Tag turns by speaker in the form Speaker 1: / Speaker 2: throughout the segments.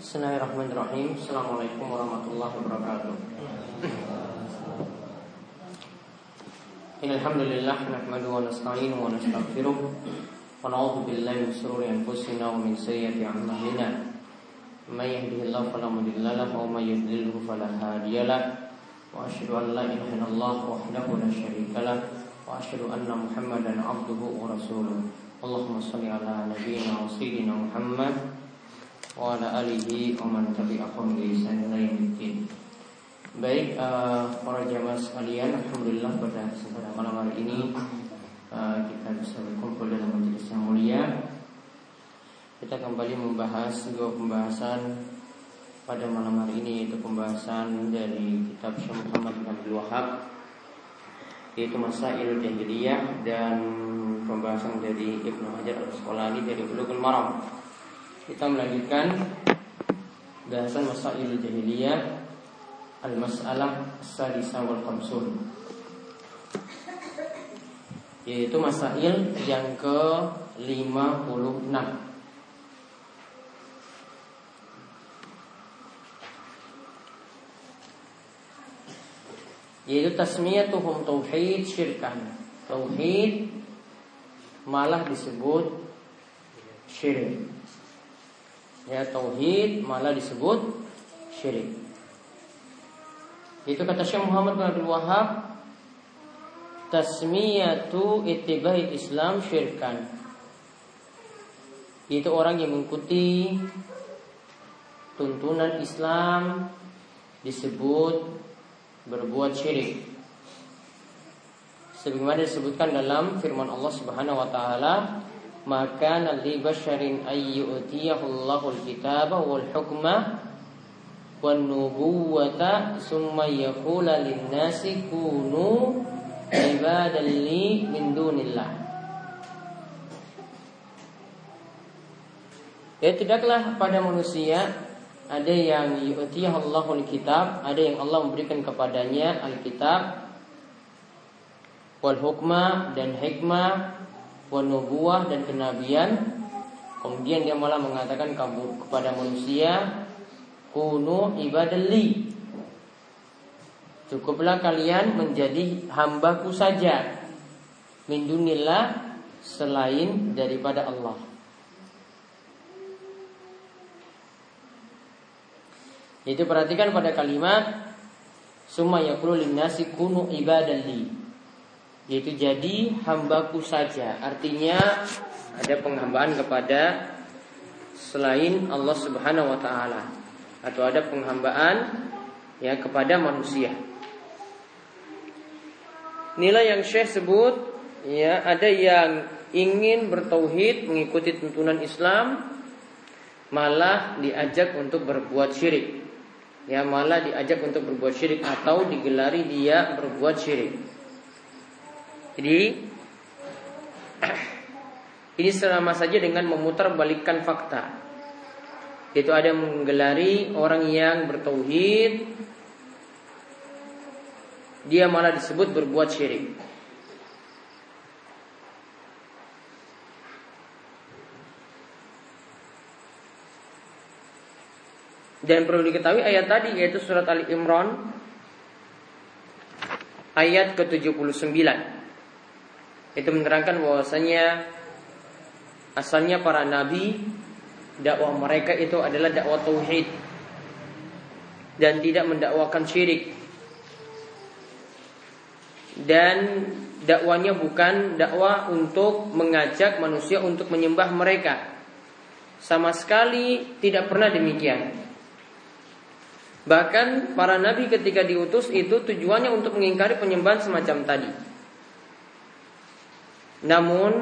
Speaker 1: Bismillahirrahmanirrahim Assalamualaikum warahmatullahi wabarakatuh Alhamdulillah Nahmadu wa nasta'inu wa nasta'firuh Wa na'udhu billahi min sururi anfusina wa min sayyati a'malina Man yahdihillahu fala mudilla wa man yudlilhu fala Wa asyhadu an la ilaha illallah wahdahu la syarika Wa asyhadu anna Muhammadan abduhu wa rasuluh Allahumma salli ala nabiyyina wa sayyidina Muhammad wa alihi wa man tabi'ahum bi ihsan. Baik uh, para jamaah sekalian, alhamdulillah pada kesempatan malam hari ini uh, kita bisa berkumpul dalam majelis yang mulia. Kita kembali membahas dua pembahasan pada malam hari ini yaitu pembahasan dari kitab Syekh Muhammad bin Abdul Wahab yaitu Masail Jahiliyah dan pembahasan dari Ibnu Hajar Al-Asqalani dari Bulughul Maram. Kita melanjutkan bahasan masail jahiliyah al-mas'alah sadisa wal khamsun. Yaitu masail yang ke-56 yaitu tasmiyatuhum tauhid syirkan. Tauhid malah disebut syirik ya tauhid malah disebut syirik. Itu kata Syekh Muhammad bin Abdul Wahab tasmiyatu ittibai Islam syirkan. Itu orang yang mengikuti tuntunan Islam disebut berbuat syirik. Sebagaimana disebutkan dalam firman Allah Subhanahu wa taala maka li basyarin ayyutiyahu Allahul kitaba wal hukma wan nubuwata summa yaqula lin nasi kunu ibadan min dunillah. Ya tidaklah pada manusia ada yang yu'tiyah Allahul kitab, ada yang Allah memberikan kepadanya Alkitab wal hukma dan hikmah nubuah dan kenabian. Kemudian dia malah mengatakan kepada manusia Kunu ibadali Cukuplah kalian menjadi hambaku saja. Mindunillah selain daripada Allah. Itu perhatikan pada kalimat Summa yakulu linnasi kunu ibadali yaitu jadi hambaku saja. Artinya ada penghambaan kepada selain Allah Subhanahu wa taala atau ada penghambaan ya kepada manusia. Nilai yang Syekh sebut ya ada yang ingin bertauhid mengikuti tuntunan Islam malah diajak untuk berbuat syirik. Ya malah diajak untuk berbuat syirik atau digelari dia berbuat syirik. Jadi ini selama saja dengan memutar balikkan fakta. Itu ada menggelari orang yang bertauhid dia malah disebut berbuat syirik. Dan perlu diketahui ayat tadi yaitu surat Ali Imran ayat ke-79. Itu menerangkan bahwasanya asalnya para nabi dakwah mereka itu adalah dakwah tauhid dan tidak mendakwakan syirik. Dan dakwanya bukan dakwah untuk mengajak manusia untuk menyembah mereka. Sama sekali tidak pernah demikian. Bahkan para nabi ketika diutus itu tujuannya untuk mengingkari penyembahan semacam tadi. Namun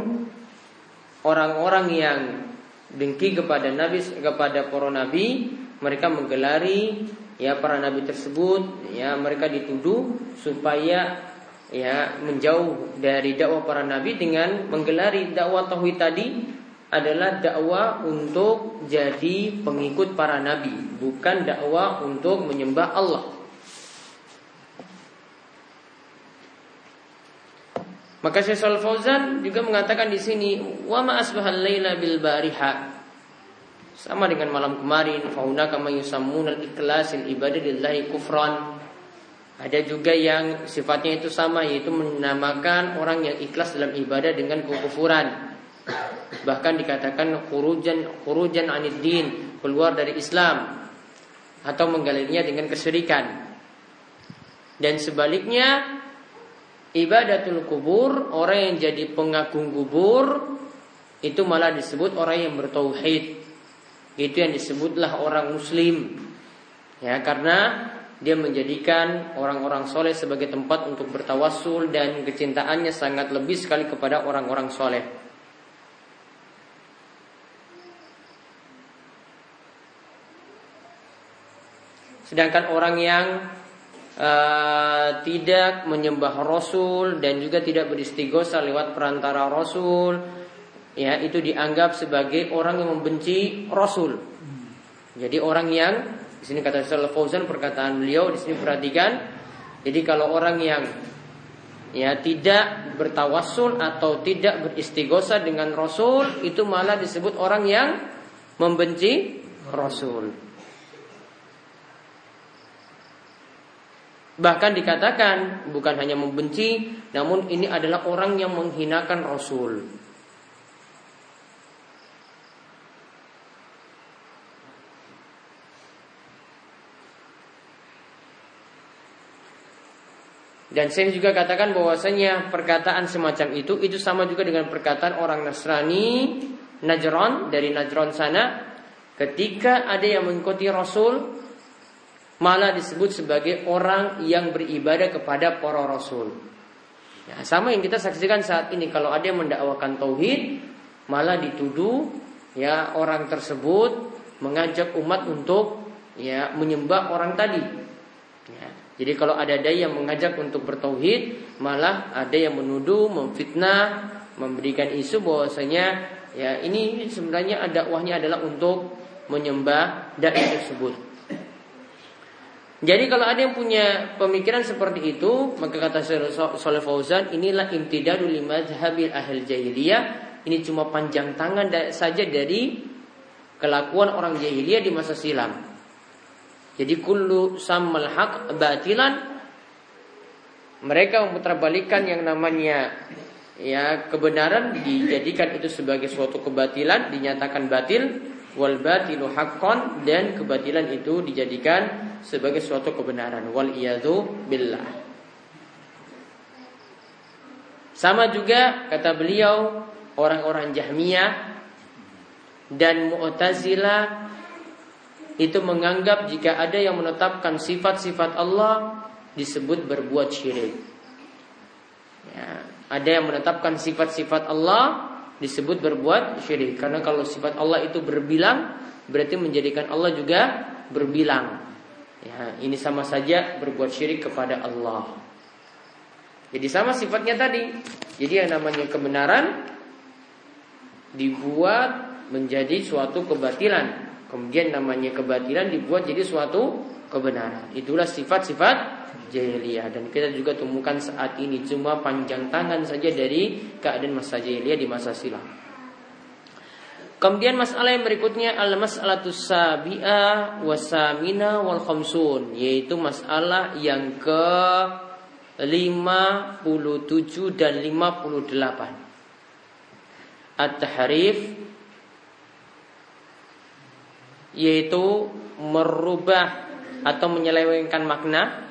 Speaker 1: orang-orang yang dengki kepada nabi kepada para nabi, mereka menggelari ya para nabi tersebut, ya mereka dituduh supaya ya menjauh dari dakwah para nabi dengan menggelari dakwah tauhid tadi adalah dakwah untuk jadi pengikut para nabi, bukan dakwah untuk menyembah Allah. Maka Syekh Shalal Fauzan juga mengatakan di sini wa ma asbahal laila bil bariha. Sama dengan malam kemarin, fauna kama yusammunal ikhlasil ibadah kufran. Ada juga yang sifatnya itu sama yaitu menamakan orang yang ikhlas dalam ibadah dengan kekufuran. Bahkan dikatakan khurujan khurujan anid din, keluar dari Islam atau menggalirnya dengan kesyirikan. Dan sebaliknya ibadatul kubur, orang yang jadi pengagung kubur itu malah disebut orang yang bertauhid. Itu yang disebutlah orang muslim. Ya, karena dia menjadikan orang-orang soleh sebagai tempat untuk bertawasul dan kecintaannya sangat lebih sekali kepada orang-orang soleh. Sedangkan orang yang uh, tidak menyembah Rasul dan juga tidak beristighosa lewat perantara Rasul, ya itu dianggap sebagai orang yang membenci Rasul. Jadi orang yang di sini kata Syaikhul Fauzan perkataan beliau di sini perhatikan. Jadi kalau orang yang ya tidak bertawasul atau tidak beristighosa dengan Rasul itu malah disebut orang yang membenci Rasul. Bahkan dikatakan bukan hanya membenci, namun ini adalah orang yang menghinakan Rasul. Dan saya juga katakan bahwasanya perkataan semacam itu itu sama juga dengan perkataan orang Nasrani Najran dari Najran sana ketika ada yang mengikuti Rasul malah disebut sebagai orang yang beribadah kepada para rasul. Ya, sama yang kita saksikan saat ini kalau ada yang mendakwakan tauhid malah dituduh ya orang tersebut mengajak umat untuk ya menyembah orang tadi. Ya, jadi kalau ada dai yang mengajak untuk bertauhid, malah ada yang menuduh, memfitnah, memberikan isu bahwasanya ya ini sebenarnya ada dakwahnya adalah untuk menyembah dai tersebut. Jadi kalau ada yang punya pemikiran seperti itu, maka kata Soleh Fauzan, inilah imtidadul limadhabil ahli jahiliyah. Ini cuma panjang tangan saja dari kelakuan orang jahiliyah di masa silam. Jadi kullu sammal haq batilan mereka memutarbalikan yang namanya ya kebenaran dijadikan itu sebagai suatu kebatilan dinyatakan batil wal batilu haqqan dan kebatilan itu dijadikan sebagai suatu kebenaran wal billah sama juga kata beliau orang-orang Jahmiyah dan Mu'tazilah itu menganggap jika ada yang menetapkan sifat-sifat Allah disebut berbuat syirik. Ya, ada yang menetapkan sifat-sifat Allah disebut berbuat syirik karena kalau sifat Allah itu berbilang berarti menjadikan Allah juga berbilang. Ya, ini sama saja berbuat syirik kepada Allah. Jadi sama sifatnya tadi. Jadi yang namanya kebenaran dibuat menjadi suatu kebatilan Kemudian namanya kebatilan dibuat jadi suatu kebenaran. Itulah sifat-sifat jahiliyah dan kita juga temukan saat ini cuma panjang tangan saja dari keadaan masa jahiliyah di masa silam. Kemudian masalah yang berikutnya al mas'alatus sabi'ah wasamina wal khamsun yaitu masalah yang ke 57 dan 58. At-tahrif yaitu merubah atau menyelewengkan makna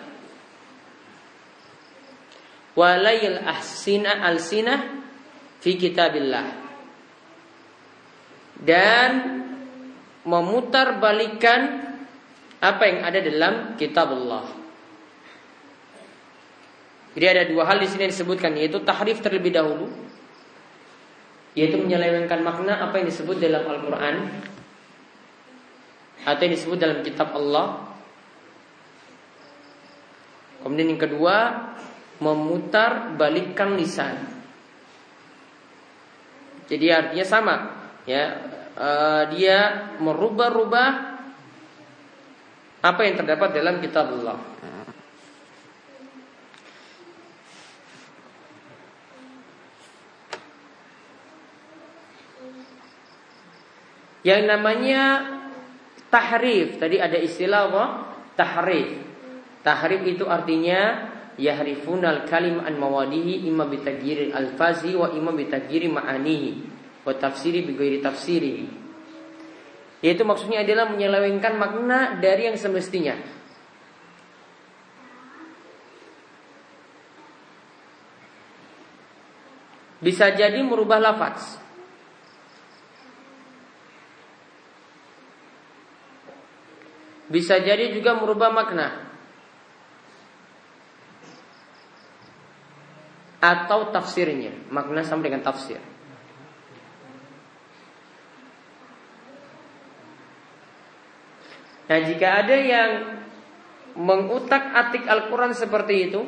Speaker 1: walayil ahsina alsina fi kitabillah dan memutar balikan apa yang ada dalam kitab Allah. Jadi ada dua hal di sini yang disebutkan yaitu tahrif terlebih dahulu yaitu menyelewengkan makna apa yang disebut dalam Al-Qur'an atau yang disebut dalam kitab Allah. Kemudian yang kedua, memutar balikkan lisan. Jadi artinya sama, ya. Uh, dia merubah-rubah apa yang terdapat dalam kitab Allah. Yang namanya tahrif. Tadi ada istilah apa? Tahrif. Tahrif itu artinya yahrifunal kalim an mawadihi imma bitagiri alfazi wa imma bitagiri ma'anihi wa tafsiri bighairi tafsiri. Yaitu maksudnya adalah menyelewengkan makna dari yang semestinya. Bisa jadi merubah lafaz. Bisa jadi juga merubah makna. Atau tafsirnya. Makna sama dengan tafsir. Nah jika ada yang mengutak atik Al-Quran seperti itu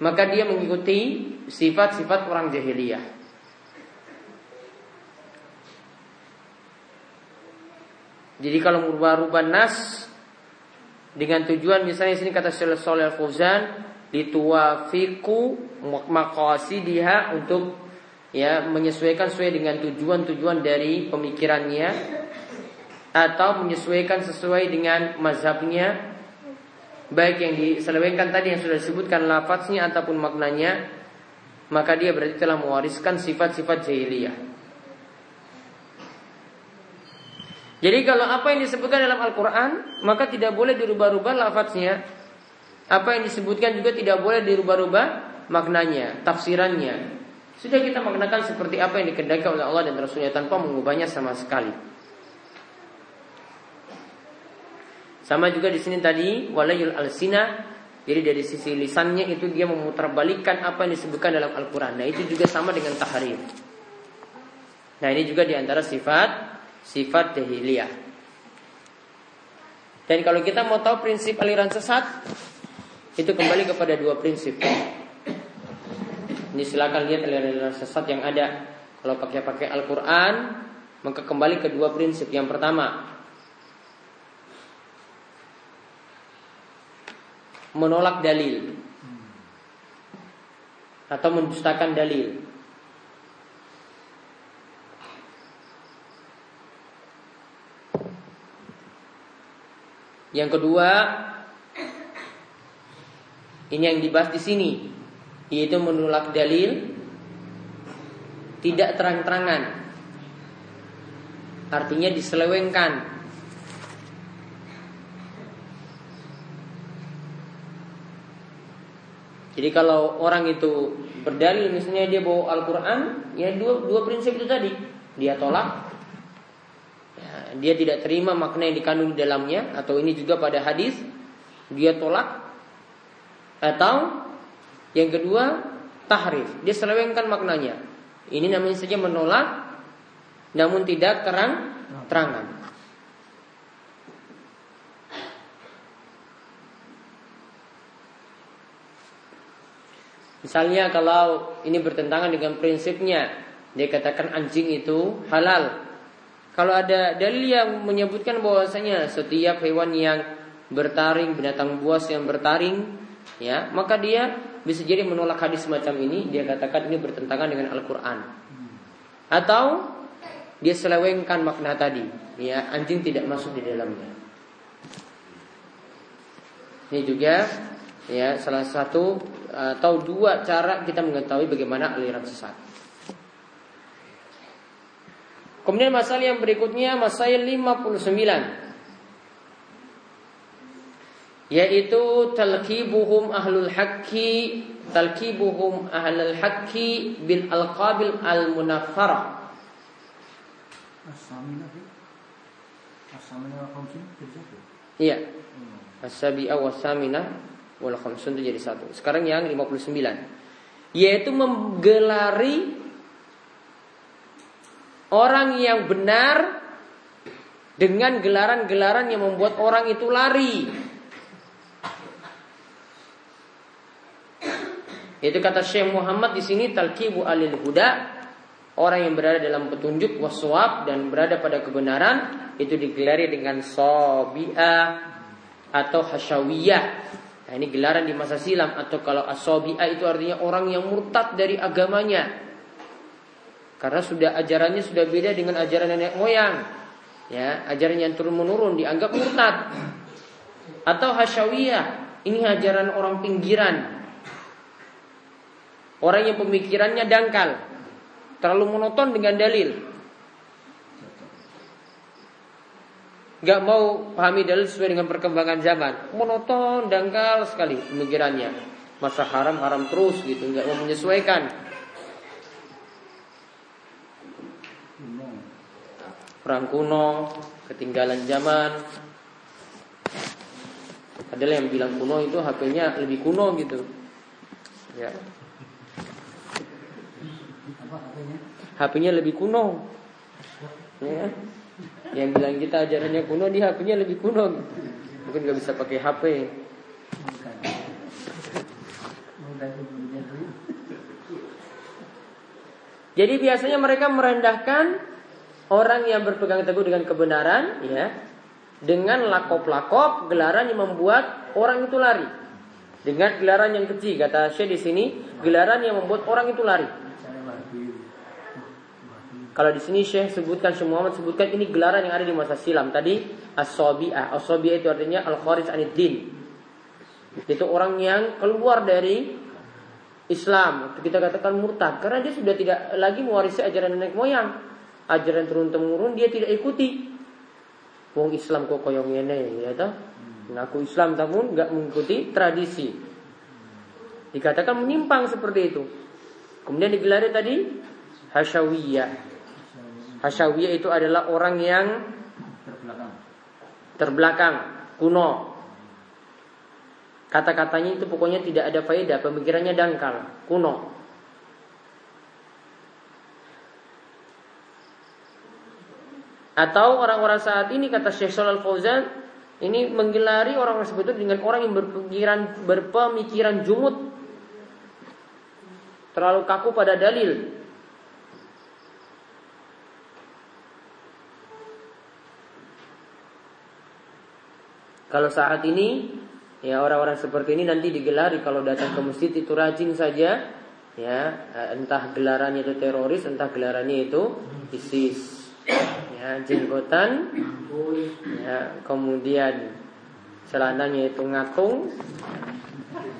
Speaker 1: Maka dia mengikuti sifat-sifat orang jahiliyah Jadi kalau merubah-rubah nas dengan tujuan misalnya sini kata Syekh Shalih Al-Fauzan lituwafiku maqasidiha untuk ya menyesuaikan sesuai dengan tujuan-tujuan dari pemikirannya atau menyesuaikan sesuai dengan mazhabnya baik yang diselewengkan tadi yang sudah disebutkan lafaznya ataupun maknanya maka dia berarti telah mewariskan sifat-sifat jahiliyah. Jadi kalau apa yang disebutkan dalam Al-Quran Maka tidak boleh dirubah-rubah lafadznya Apa yang disebutkan juga tidak boleh dirubah-rubah maknanya Tafsirannya. Sudah kita maknakan seperti apa yang dikendaki oleh Allah dan Rasulnya Tanpa mengubahnya sama sekali. Sama juga di sini tadi Walayul al-sina. Jadi dari sisi lisannya itu dia memutarbalikkan apa yang disebutkan dalam Al-Quran. Nah itu juga sama dengan tahrif Nah ini juga di antara sifat sifat jahiliyah. Dan kalau kita mau tahu prinsip aliran sesat, itu kembali kepada dua prinsip. Ini silakan lihat aliran sesat yang ada. Kalau pakai pakai Al-Quran, maka kembali ke dua prinsip. Yang pertama, menolak dalil atau mendustakan dalil. Yang kedua, ini yang dibahas di sini, yaitu menolak dalil tidak terang-terangan. Artinya diselewengkan. Jadi kalau orang itu berdalil misalnya dia bawa Al-Quran, ya dua, dua prinsip itu tadi. Dia tolak dia tidak terima makna yang dikandung di dalamnya atau ini juga pada hadis dia tolak atau yang kedua tahrif. Dia selewengkan maknanya. Ini namanya saja menolak namun tidak terang terangan. Misalnya kalau ini bertentangan dengan prinsipnya Dia katakan anjing itu halal. Kalau ada dalil yang menyebutkan bahwasanya setiap hewan yang bertaring, binatang buas yang bertaring, ya, maka dia bisa jadi menolak hadis semacam ini, dia katakan ini bertentangan dengan Al-Qur'an. Atau dia selewengkan makna tadi, ya, anjing tidak masuk di dalamnya. Ini juga ya salah satu atau dua cara kita mengetahui bagaimana aliran sesat. Kemudian masalah yang berikutnya masalah 59 yaitu talqibuhum ahlul haqqi talqibuhum ahlul haqqi bil alqabil al munaffara Iya. As-sabi'a wa samina wal khamsun itu jadi satu. Sekarang yang 59. Yaitu menggelari Orang yang benar dengan gelaran-gelaran yang membuat orang itu lari. Itu kata Syekh Muhammad di sini talqibu alil huda Orang yang berada dalam petunjuk waswab dan berada pada kebenaran itu digelari dengan sobi'ah atau hasyawiyah. Nah, ini gelaran di masa silam atau kalau asobi'ah itu artinya orang yang murtad dari agamanya. Karena sudah ajarannya sudah beda dengan ajaran nenek moyang. Ya, ajaran yang turun menurun dianggap murtad. Atau hasyawiyah, ini ajaran orang pinggiran. Orang yang pemikirannya dangkal, terlalu monoton dengan dalil. Gak mau pahami dalil sesuai dengan perkembangan zaman, monoton, dangkal sekali pemikirannya. Masa haram haram terus gitu, nggak mau menyesuaikan. perang kuno, ketinggalan zaman. Adalah yang bilang kuno itu HP-nya lebih kuno gitu. Ya. HP-nya lebih kuno. Ya. Yang bilang kita ajarannya kuno, di HP-nya lebih kuno. Mungkin nggak bisa pakai HP. Jadi biasanya mereka merendahkan orang yang berpegang teguh dengan kebenaran ya dengan lakop-lakop gelaran yang membuat orang itu lari dengan gelaran yang kecil kata Syekh di sini gelaran yang membuat orang itu lari kalau di sini Syekh sebutkan Syekh Muhammad sebutkan ini gelaran yang ada di masa silam tadi as-sabi'ah as-sabi'ah itu artinya al-kharij anid din itu orang yang keluar dari Islam kita katakan murtad karena dia sudah tidak lagi mewarisi ajaran nenek moyang ajaran turun temurun dia tidak ikuti. Wong Islam kok koyong ini ya toh. Mengaku Islam namun nggak mengikuti tradisi. Dikatakan menyimpang seperti itu. Kemudian digelari tadi Hasyawiyah. Hasyawiyah itu adalah orang yang terbelakang, terbelakang kuno. Kata-katanya itu pokoknya tidak ada faedah, pemikirannya dangkal, kuno. Atau orang-orang saat ini kata Syekh Shalal Fauzan ini menggelari orang-orang itu dengan orang yang berpikiran berpemikiran jumut terlalu kaku pada dalil. Kalau saat ini ya orang-orang seperti ini nanti digelari. Kalau datang ke masjid itu rajin saja. Ya entah gelarannya itu teroris entah gelarannya itu ISIS. Ya jenggotan. Ya kemudian celananya itu ngatung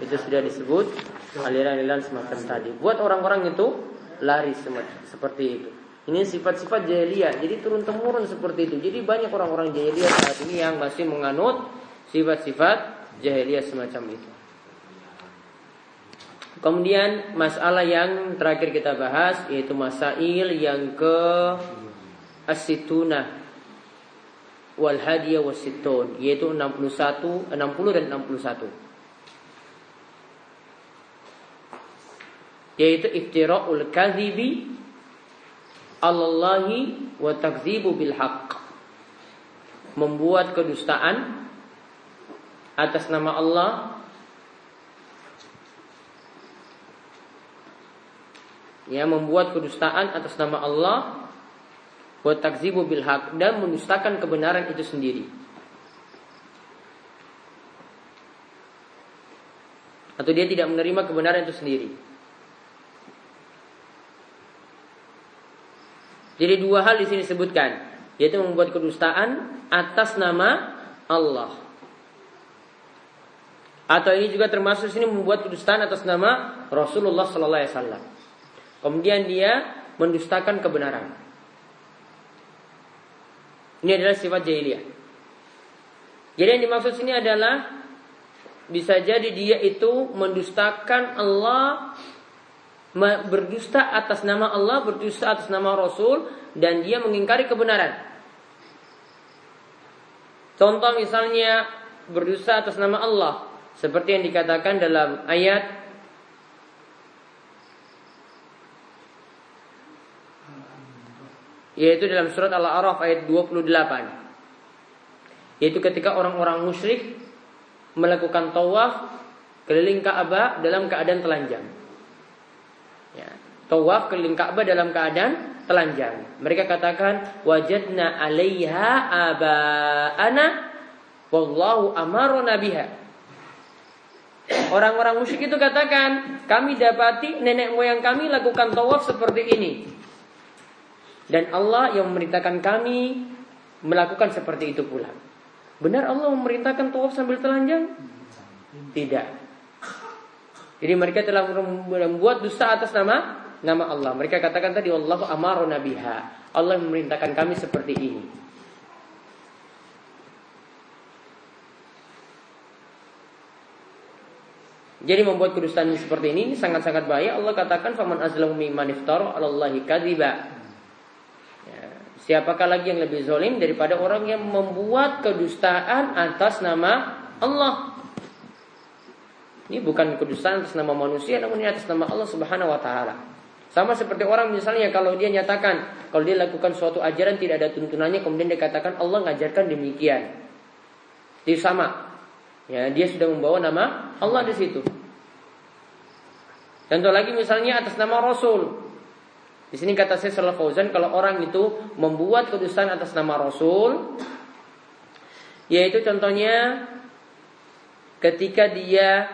Speaker 1: itu sudah disebut aliran-aliran semacam tadi. Buat orang-orang itu lari seperti itu. Ini sifat-sifat jahiliyah. Jadi turun temurun seperti itu. Jadi banyak orang-orang jahiliyah saat ini yang masih menganut sifat-sifat jahiliyah semacam itu. Kemudian masalah yang terakhir kita bahas yaitu masail yang ke as-situna wal hadiyah wasitun yaitu 61 60 dan 61 yaitu iftira'ul kadhibi Allahi wa takdzibu bil haqq. Membuat kedustaan atas nama Allah ya membuat kedustaan atas nama Allah wa takzibu bil haq dan mendustakan kebenaran itu sendiri. Atau dia tidak menerima kebenaran itu sendiri. Jadi dua hal di sini disebutkan, yaitu membuat kedustaan atas nama Allah. Atau ini juga termasuk sini membuat kedustaan atas nama Rasulullah Sallallahu Alaihi Wasallam. Kemudian dia mendustakan kebenaran. Ini adalah sifat jahiliyah. Jadi yang dimaksud sini adalah bisa jadi dia itu mendustakan Allah berdusta atas nama Allah, berdusta atas nama Rasul dan dia mengingkari kebenaran. Contoh misalnya berdusta atas nama Allah seperti yang dikatakan dalam ayat yaitu dalam surat Al-A'raf ayat 28. Yaitu ketika orang-orang musyrik melakukan tawaf keliling Ka'bah dalam keadaan telanjang. Ya, tawaf keliling Ka'bah dalam keadaan telanjang. Mereka katakan wajadna 'alaiha aba'ana wallahu amarona biha. Orang-orang musyrik itu katakan, kami dapati nenek moyang kami lakukan tawaf seperti ini. Dan Allah yang memerintahkan kami melakukan seperti itu pula. Benar Allah memerintahkan tawaf sambil telanjang? Tidak. Jadi mereka telah membuat dusta atas nama nama Allah. Mereka katakan tadi Allah amaru nabiha. Allah memerintahkan kami seperti ini. Jadi membuat kedustaan seperti ini sangat-sangat bahaya. Allah katakan faman azlamu mimman iftara 'ala Allahi kadziba. Ya, siapakah lagi yang lebih zalim daripada orang yang membuat kedustaan atas nama Allah? Ini bukan kedustaan atas nama manusia namun ini atas nama Allah Subhanahu wa taala. Sama seperti orang misalnya kalau dia nyatakan kalau dia lakukan suatu ajaran tidak ada tuntunannya kemudian dia katakan Allah ngajarkan demikian. Itu sama. Ya, dia sudah membawa nama Allah di situ. Contoh lagi misalnya atas nama Rasul. Di sini kata saya Salah Fauzan kalau orang itu membuat kedustaan atas nama Rasul, yaitu contohnya ketika dia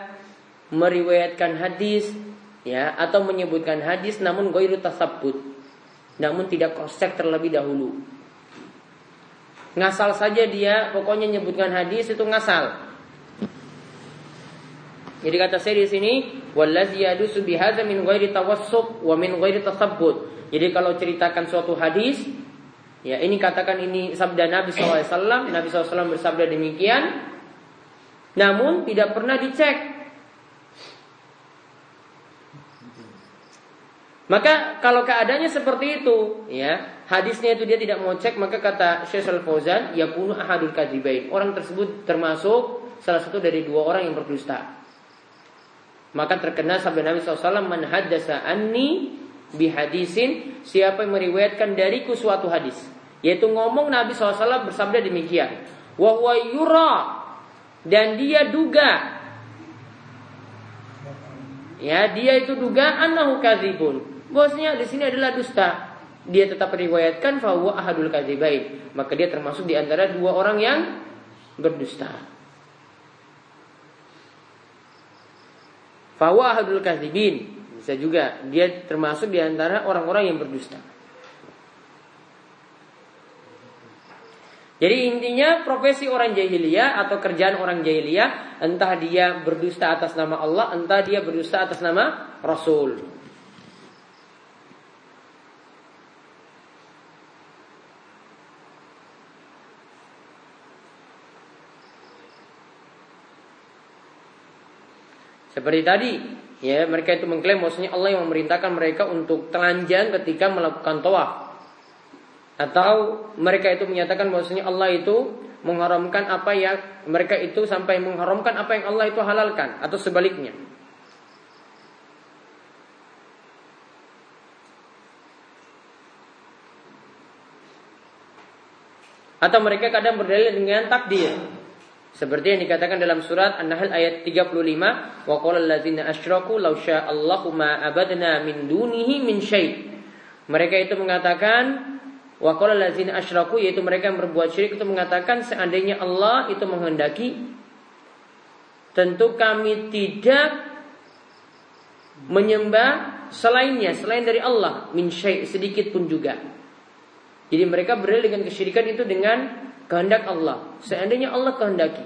Speaker 1: meriwayatkan hadis ya atau menyebutkan hadis namun goiru tasabut namun tidak cross terlebih dahulu. Ngasal saja dia pokoknya menyebutkan hadis itu ngasal jadi kata saya di sini wallazi yadusu bihadza min ghairi tawassub wa min ghairi tasabbut. Jadi kalau ceritakan suatu hadis ya ini katakan ini sabda Nabi SAW Nabi SAW bersabda demikian namun tidak pernah dicek Maka kalau keadaannya seperti itu, ya, hadisnya itu dia tidak mau cek, maka kata Syekh Al-Fauzan, yakunu ahadul kadzibain. Orang tersebut termasuk salah satu dari dua orang yang berdusta. Maka terkena sabda Nabi SAW Man haddasa anni bihadisin Siapa yang meriwayatkan dariku suatu hadis Yaitu ngomong Nabi SAW bersabda demikian Wahwa yura Dan dia duga Ya, dia itu duga annahu kadzibun. Bosnya di sini adalah dusta. Dia tetap meriwayatkan bahwa ahadul kadzibain. Maka dia termasuk di antara dua orang yang berdusta. Fawa ahadul kadzibin. Bisa juga dia termasuk di antara orang-orang yang berdusta. Jadi intinya profesi orang jahiliyah atau kerjaan orang jahiliyah entah dia berdusta atas nama Allah, entah dia berdusta atas nama Rasul. Seperti tadi, ya mereka itu mengklaim maksudnya Allah yang memerintahkan mereka untuk telanjang ketika melakukan tawaf. Atau mereka itu menyatakan maksudnya Allah itu mengharamkan apa yang mereka itu sampai mengharamkan apa yang Allah itu halalkan atau sebaliknya. Atau mereka kadang berdalil dengan takdir. Seperti yang dikatakan dalam surat An-Nahl ayat 35, wa qala allazina asyraku law Allahu ma abadna min dunihi min syai'. Mereka itu mengatakan wa qala allazina asyraku yaitu mereka yang berbuat syirik itu mengatakan seandainya Allah itu menghendaki tentu kami tidak menyembah selainnya selain dari Allah min syai' sedikit pun juga. Jadi mereka berdalil dengan kesyirikan itu dengan kehendak Allah. Seandainya Allah kehendaki.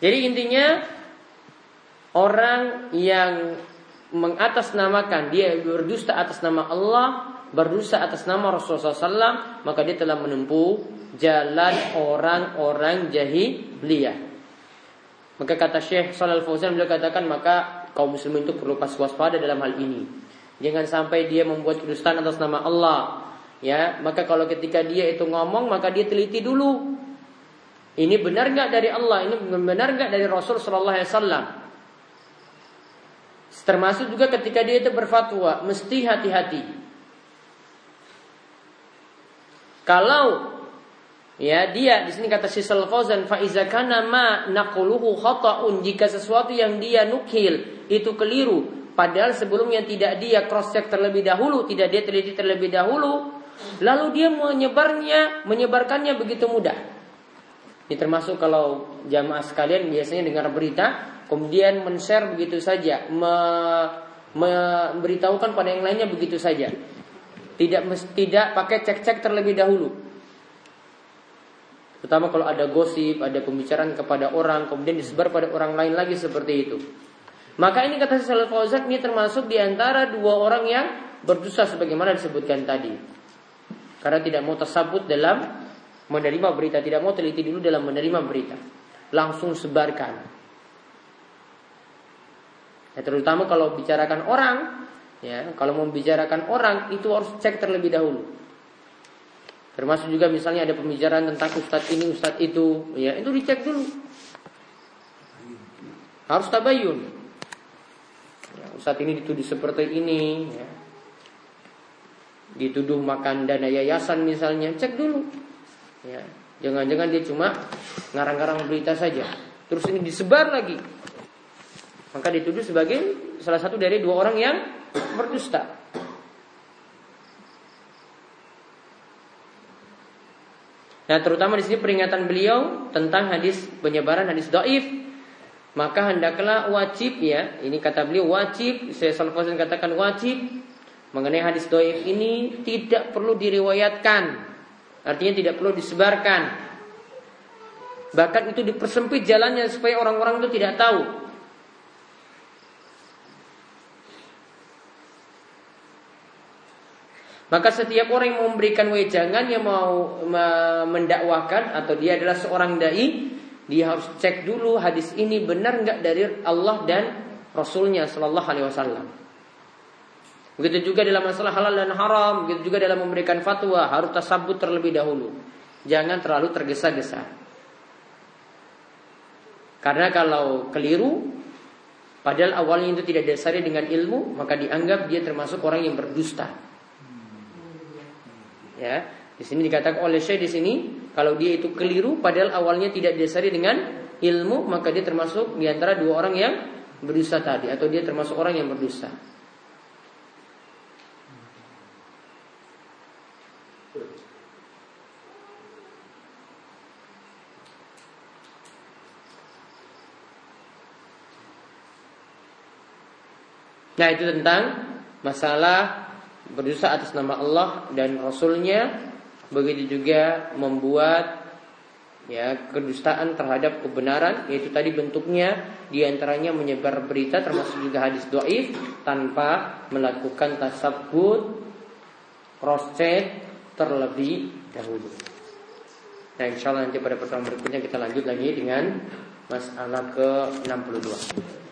Speaker 1: Jadi intinya orang yang mengatasnamakan dia berdusta atas nama Allah, berdusta atas nama Rasulullah SAW, maka dia telah menempuh jalan orang-orang jahiliyah. Maka kata Syekh Shalal Fauzan beliau katakan maka kaum muslimin itu perlu pas waspada dalam hal ini. Jangan sampai dia membuat kedustaan atas nama Allah. Ya, maka kalau ketika dia itu ngomong maka dia teliti dulu. Ini benar nggak dari Allah? Ini benar nggak dari Rasul Shallallahu Alaihi Wasallam? Termasuk juga ketika dia itu berfatwa, mesti hati-hati. Kalau ya dia di sini kata Sisal Fauzan fa kana ma naquluhu khata'un jika sesuatu yang dia nukil itu keliru Padahal sebelumnya tidak dia cross check terlebih dahulu, tidak dia teliti terlebih dahulu, lalu dia menyebarnya, menyebarkannya begitu mudah. Ini termasuk kalau jamaah sekalian biasanya dengar berita kemudian men-share begitu saja, me, memberitahukan pada yang lainnya begitu saja. Tidak tidak pakai cek-cek terlebih dahulu. Terutama kalau ada gosip, ada pembicaraan kepada orang, kemudian disebar pada orang lain lagi seperti itu. Maka ini kata Salih Fauzan ini termasuk di antara dua orang yang berdosa sebagaimana disebutkan tadi. Karena tidak mau tersabut dalam menerima berita, tidak mau teliti dulu dalam menerima berita. Langsung sebarkan. Ya, terutama kalau bicarakan orang, ya, kalau mau bicarakan orang itu harus cek terlebih dahulu. Termasuk juga misalnya ada pembicaraan tentang ustadz ini, ustadz itu, ya itu dicek dulu. Harus tabayun. Ya, ustadz ini dituduh seperti ini, ya. dituduh makan dana yayasan misalnya, cek dulu. Ya, jangan-jangan dia cuma ngarang-ngarang berita saja. Terus ini disebar lagi. Maka dituduh sebagai salah satu dari dua orang yang berdusta. Nah, terutama di sini peringatan beliau tentang hadis penyebaran hadis doif. Maka hendaklah wajib ya, ini kata beliau wajib, saya Salafuzin katakan wajib mengenai hadis doif ini tidak perlu diriwayatkan. Artinya tidak perlu disebarkan. Bahkan itu dipersempit jalannya supaya orang-orang itu tidak tahu Maka setiap orang yang memberikan wejangan yang mau mendakwahkan atau dia adalah seorang dai, dia harus cek dulu hadis ini benar nggak dari Allah dan Rasulnya Shallallahu Alaihi Wasallam. Begitu juga dalam masalah halal dan haram, begitu juga dalam memberikan fatwa harus tersabut terlebih dahulu. Jangan terlalu tergesa-gesa. Karena kalau keliru, padahal awalnya itu tidak dasari dengan ilmu, maka dianggap dia termasuk orang yang berdusta. Ya, di sini dikatakan oleh Syekh di sini kalau dia itu keliru padahal awalnya tidak didasari dengan ilmu maka dia termasuk di antara dua orang yang berdosa tadi atau dia termasuk orang yang berdosa. Nah itu tentang masalah berdosa atas nama Allah dan Rasulnya begitu juga membuat ya kedustaan terhadap kebenaran yaitu tadi bentuknya di antaranya menyebar berita termasuk juga hadis doif tanpa melakukan tasabut cross check terlebih dahulu. Nah insya Allah nanti pada pertemuan berikutnya kita lanjut lagi dengan masalah ke 62.